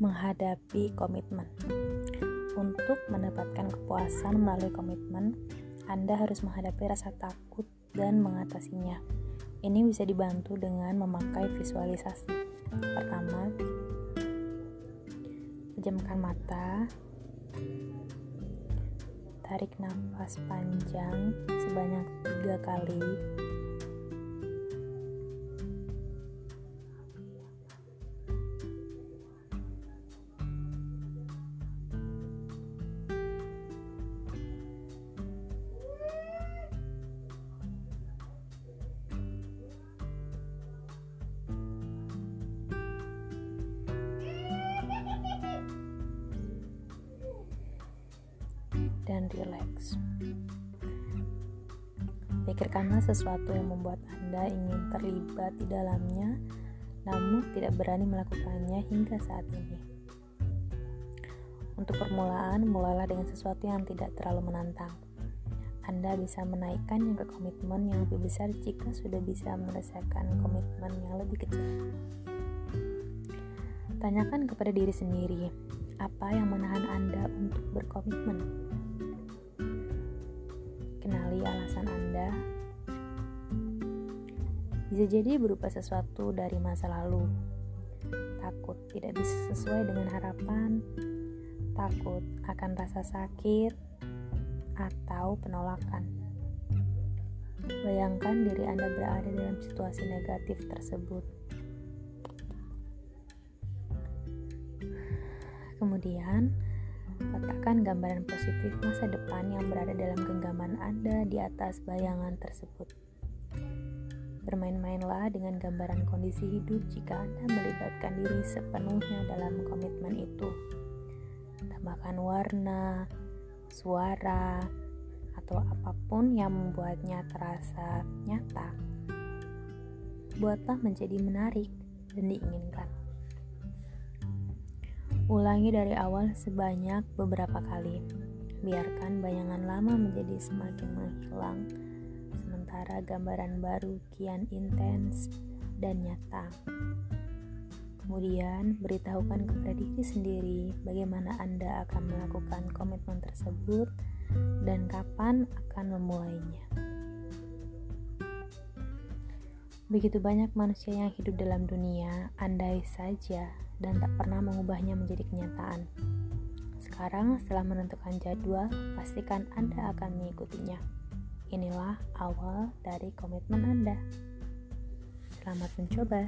menghadapi komitmen. Untuk mendapatkan kepuasan melalui komitmen, Anda harus menghadapi rasa takut dan mengatasinya. Ini bisa dibantu dengan memakai visualisasi. Pertama, pejamkan mata, tarik nafas panjang sebanyak tiga kali rileks. Pikirkanlah sesuatu yang membuat Anda ingin terlibat di dalamnya, namun tidak berani melakukannya hingga saat ini. Untuk permulaan, mulailah dengan sesuatu yang tidak terlalu menantang. Anda bisa menaikkan ke komitmen yang lebih besar jika sudah bisa menyelesaikan komitmen yang lebih kecil. Tanyakan kepada diri sendiri, apa yang menahan Anda untuk berkomitmen? Kenali alasan Anda. Bisa jadi berupa sesuatu dari masa lalu. Takut tidak bisa sesuai dengan harapan, takut akan rasa sakit, atau penolakan. Bayangkan diri Anda berada dalam situasi negatif tersebut. Kemudian, Letakkan gambaran positif masa depan yang berada dalam genggaman Anda di atas bayangan tersebut. Bermain-mainlah dengan gambaran kondisi hidup jika Anda melibatkan diri sepenuhnya dalam komitmen itu. Tambahkan warna, suara, atau apa pun yang membuatnya terasa nyata. Buatlah menjadi menarik dan diinginkan. Ulangi dari awal sebanyak beberapa kali. Biarkan bayangan lama menjadi semakin menghilang, sementara gambaran baru kian intens dan nyata. Kemudian, beritahukan kepada diri sendiri bagaimana Anda akan melakukan komitmen tersebut dan kapan akan memulainya. Begitu banyak manusia yang hidup dalam dunia, andai saja dan tak pernah mengubahnya menjadi kenyataan. Sekarang, setelah menentukan jadwal, pastikan Anda akan mengikutinya. Inilah awal dari komitmen Anda. Selamat mencoba.